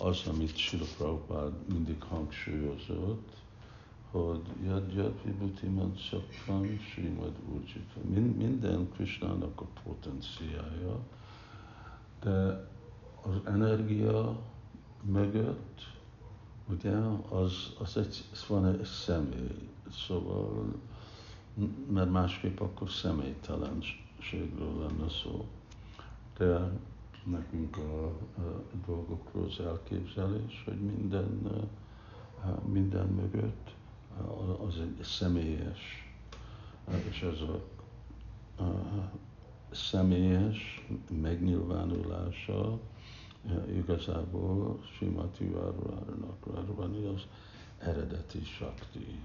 az, amit Sila Prabhupád mindig hangsúlyozott, hogy Yad Yad Vibhuti Mad Sakam Srimad Urjita. Minden Krishnának a potenciája, de az energia mögött, ugye, az, az egy, az van egy személy, szóval, mert másképp akkor személytelenségről lenne szó. De nekünk a, a dolgokról az elképzelés, hogy minden, minden mögött az egy személyes, és ez a, a személyes megnyilvánulása igazából Simati Várvárnak az eredeti sakti.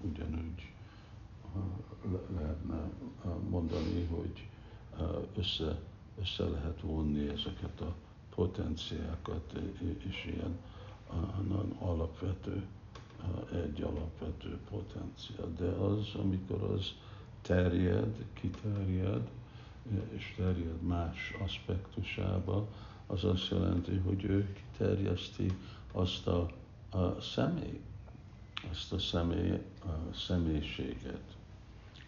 Ugyanúgy lehetne mondani, hogy össze, össze lehet vonni ezeket a potenciákat, és ilyen nagyon alapvető, egy alapvető potenciál. De az, amikor az terjed, kiterjed, és terjed más aspektusába, az azt jelenti, hogy ő kiterjeszti azt a, a személy, azt a személy, a személyiséget,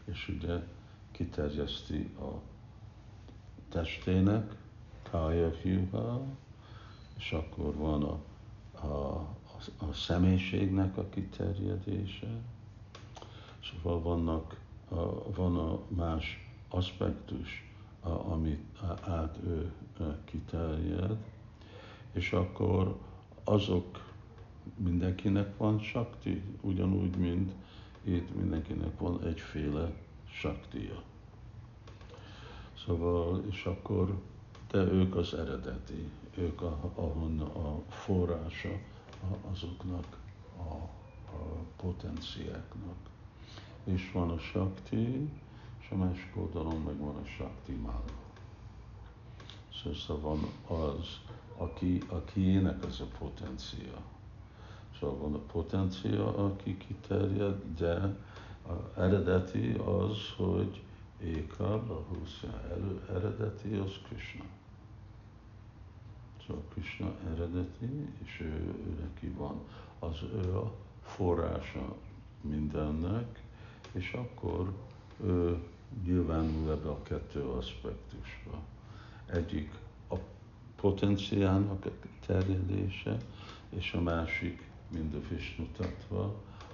és ugye kiterjeszti a testének, kája hűha, és akkor van a, a, a, a személyiségnek a kiterjedése, szóval vannak, a, van a más aspektus, amit át ő kiterjed, és akkor azok mindenkinek van sakti, ugyanúgy, mint itt mindenkinek van egyféle saktia. Szóval, és akkor, de ők az eredeti, ők a, ahon a forrása azoknak a, a potenciáknak. És van a sakti, és a másik oldalon meg van a Shakti Mala. Szóval van az, aki, akiének az a potencia. Szóval van a potencia, aki kiterjed, de a eredeti az, hogy Éka, a Husza eredeti, az Krishna. Szóval Krishna eredeti, és ő, ő neki van, az ő a forrása mindennek, és akkor ő nyilvánul ebbe a kettő aspektusba. Egyik a potenciálnak a terjedése, és a másik, mind a Vishnu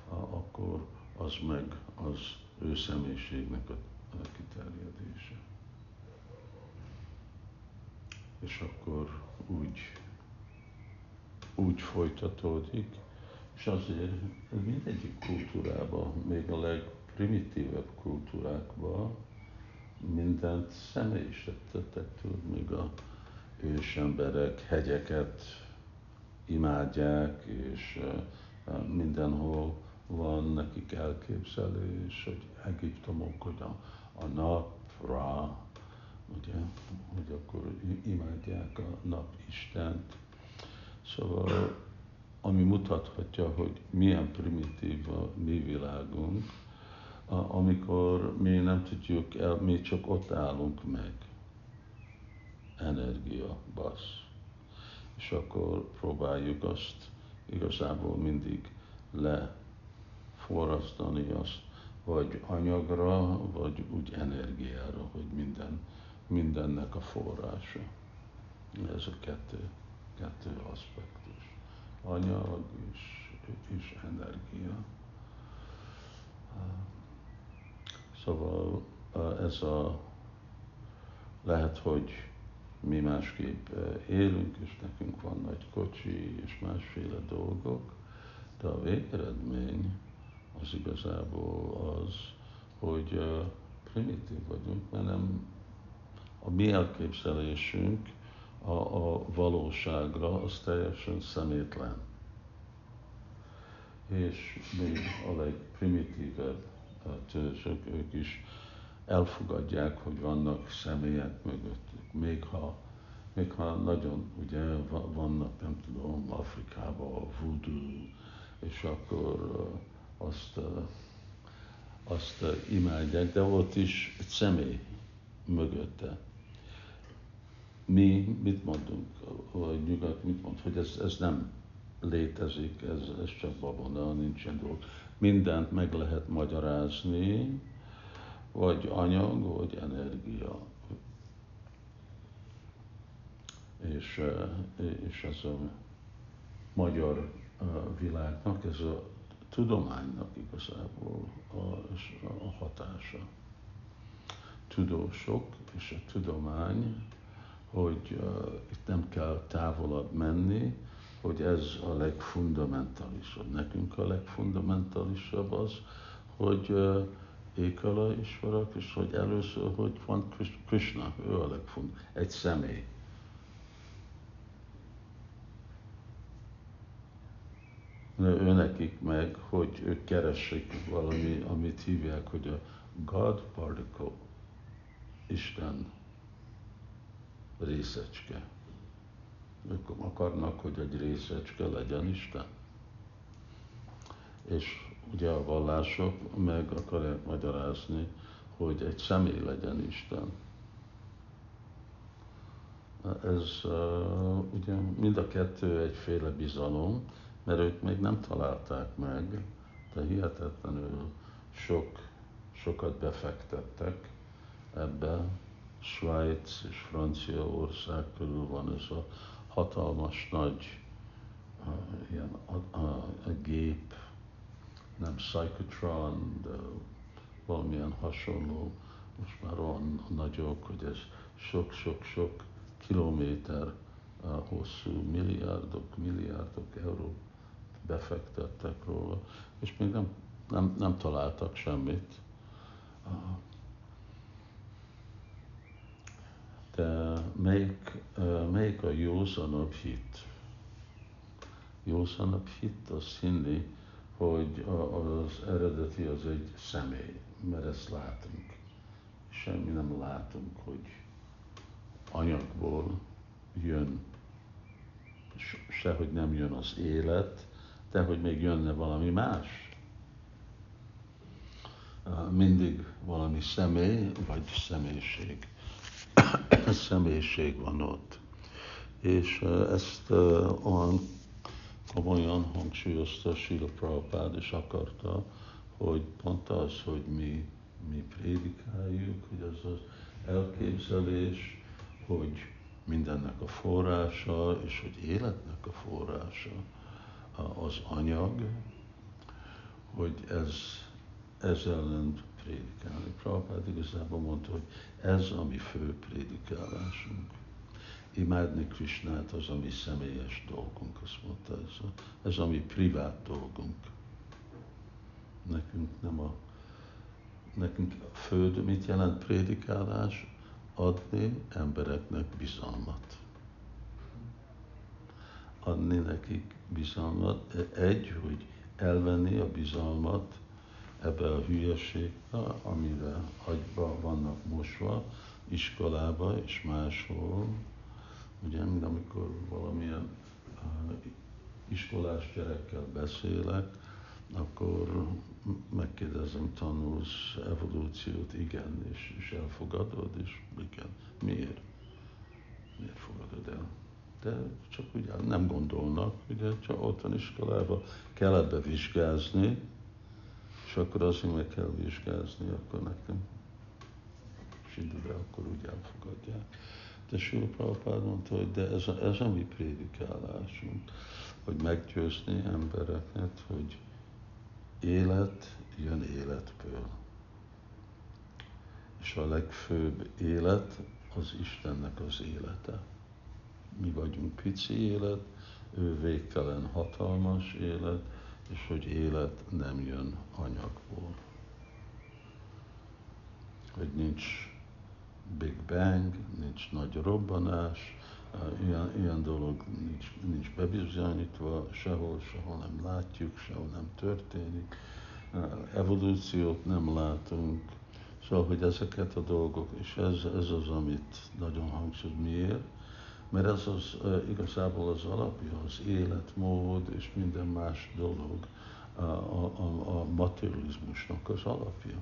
akkor az meg az ő személyiségnek a kiterjedése. És akkor úgy, úgy folytatódik, és azért mindegyik kultúrában, még a leg primitívebb kultúrákban mindent személyiségtetek még a ősemberek hegyeket imádják, és mindenhol van nekik elképzelés, hogy Egyiptomok, hogy a, napra, ugye, hogy akkor imádják a nap Istent. Szóval, ami mutathatja, hogy milyen primitív a mi világunk, amikor mi nem tudjuk el, mi csak ott állunk meg. Energia, basz. És akkor próbáljuk azt igazából mindig leforrasztani azt, vagy anyagra, vagy úgy energiára, hogy minden, mindennek a forrása. Ez a kettő, kettő aspektus. Anyag és, és energia. Szóval ez a, lehet, hogy mi másképp élünk, és nekünk van nagy kocsi, és másféle dolgok, de a végeredmény az igazából az, hogy primitív vagyunk, mert nem a mi elképzelésünk a, a valóságra az teljesen szemétlen. És még a legprimitívebb törzsök, ők is elfogadják, hogy vannak személyek mögöttük. Még ha, még ha nagyon, ugye vannak, nem tudom, Afrikában a voodoo, és akkor azt, azt imádják, de ott is egy személy mögötte. mi mit mondunk, vagy nyugat mit mond, hogy ez, ez nem létezik, ez, ez csak babona, nincsen dolog. Mindent meg lehet magyarázni, vagy anyag, vagy energia. És, és ez a magyar világnak, ez a tudománynak igazából a, a hatása. Tudósok és a tudomány, hogy uh, itt nem kell távolabb menni, hogy ez a legfundamentalisabb. Nekünk a legfundamentalisabb az, hogy uh, Ékala Isvarak, és hogy először, hogy van Krishna, ő a legfontosabb, egy személy. Ő nekik meg, hogy ők keressék valami, amit hívják, hogy a God particle, Isten részecske. Ők akarnak, hogy egy részecske legyen Isten. És ugye a vallások meg akarják magyarázni, hogy egy személy legyen Isten. Ez ugye mind a kettő egyféle bizalom, mert ők még nem találták meg, de hihetetlenül sok, sokat befektettek ebbe. Svájc és Franciaország körül van ez a hatalmas nagy uh, ilyen a, a, a gép, nem psychotron, de valamilyen hasonló, most már olyan nagyok, hogy ez sok-sok-sok kilométer uh, hosszú, milliárdok, milliárdok euró befektettek róla, és még nem, nem, nem találtak semmit. De melyik, melyik a józanabb hit? Józanabb hit az hinni, hogy az eredeti az egy személy, mert ezt látunk. Semmi nem látunk, hogy anyagból jön, sehogy nem jön az élet, de hogy még jönne valami más. Mindig valami személy, vagy személyiség. személyiség van ott. És ezt olyan komolyan hangsúlyozta Sila Prabhupád, és akarta, hogy pont az, hogy mi, mi prédikáljuk, hogy az az elképzelés, hogy mindennek a forrása, és hogy életnek a forrása, az anyag, hogy ez, ez ellen prédikálni. Prabhupád igazából mondta, hogy ez a mi fő prédikálásunk. Imádni Krisnát az a mi személyes dolgunk, azt mondta, ez a, ez a mi privát dolgunk. Nekünk nem a, nekünk a föld, mit jelent prédikálás? Adni embereknek bizalmat adni nekik bizalmat. Egy, hogy elvenni a bizalmat ebbe a hülyeségbe, amire agyba vannak mosva, iskolába és máshol. Ugye, mint amikor valamilyen uh, iskolás gyerekkel beszélek, akkor megkérdezem, tanulsz evolúciót, igen, és, és elfogadod, és igen. Miért? Miért fogadod el? De csak ugye nem gondolnak, ugye csak otthon iskolában kell ebbe vizsgázni, és akkor azért meg kell vizsgázni, akkor nekem zsidóra, akkor úgy elfogadják. De Sula Prabhupád mondta, hogy de ez ez a mi prédikálásunk, hogy meggyőzni embereket, hogy élet jön életből. És a legfőbb élet az Istennek az élete mi vagyunk pici élet, ő végtelen hatalmas élet, és hogy élet nem jön anyagból. Hogy nincs Big Bang, nincs nagy robbanás, ilyen, ilyen dolog nincs, nincs bebizonyítva, sehol, sehol nem látjuk, sehol nem történik, evolúciót nem látunk, Szóval, hogy ezeket a dolgok, és ez, ez az, amit nagyon hangsúly, miért? Mert ez az igazából az alapja, az életmód és minden más dolog a, a, a materializmusnak az alapja.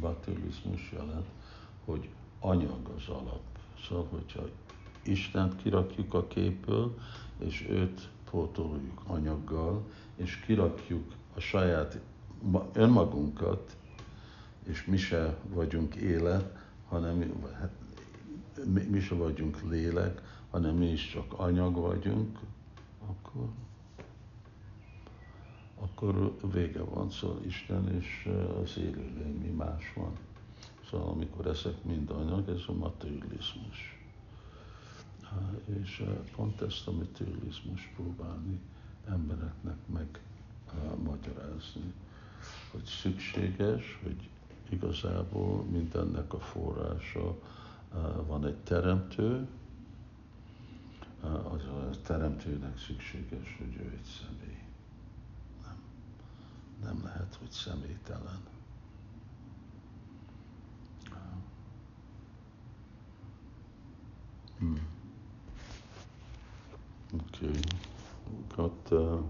Materializmus jelent, hogy anyag az alap. Szóval, hogyha Istent kirakjuk a képből, és őt pótoljuk anyaggal, és kirakjuk a saját önmagunkat, és mi se vagyunk élet, hanem hát, mi, mi se vagyunk lélek, hanem mi is csak anyag vagyunk, akkor, akkor vége van, szóval Isten és az élőlény, mi más van. Szóval amikor ezek mind anyag, ez a materializmus. És pont ezt a materializmus próbálni embereknek meg magyarázni, hogy szükséges, hogy igazából mindennek a forrása van egy teremtő, az a teremtőnek szükséges, hogy ő egy személy. Nem, nem lehet, hogy személytelen. Hmm. Okay. Got uh,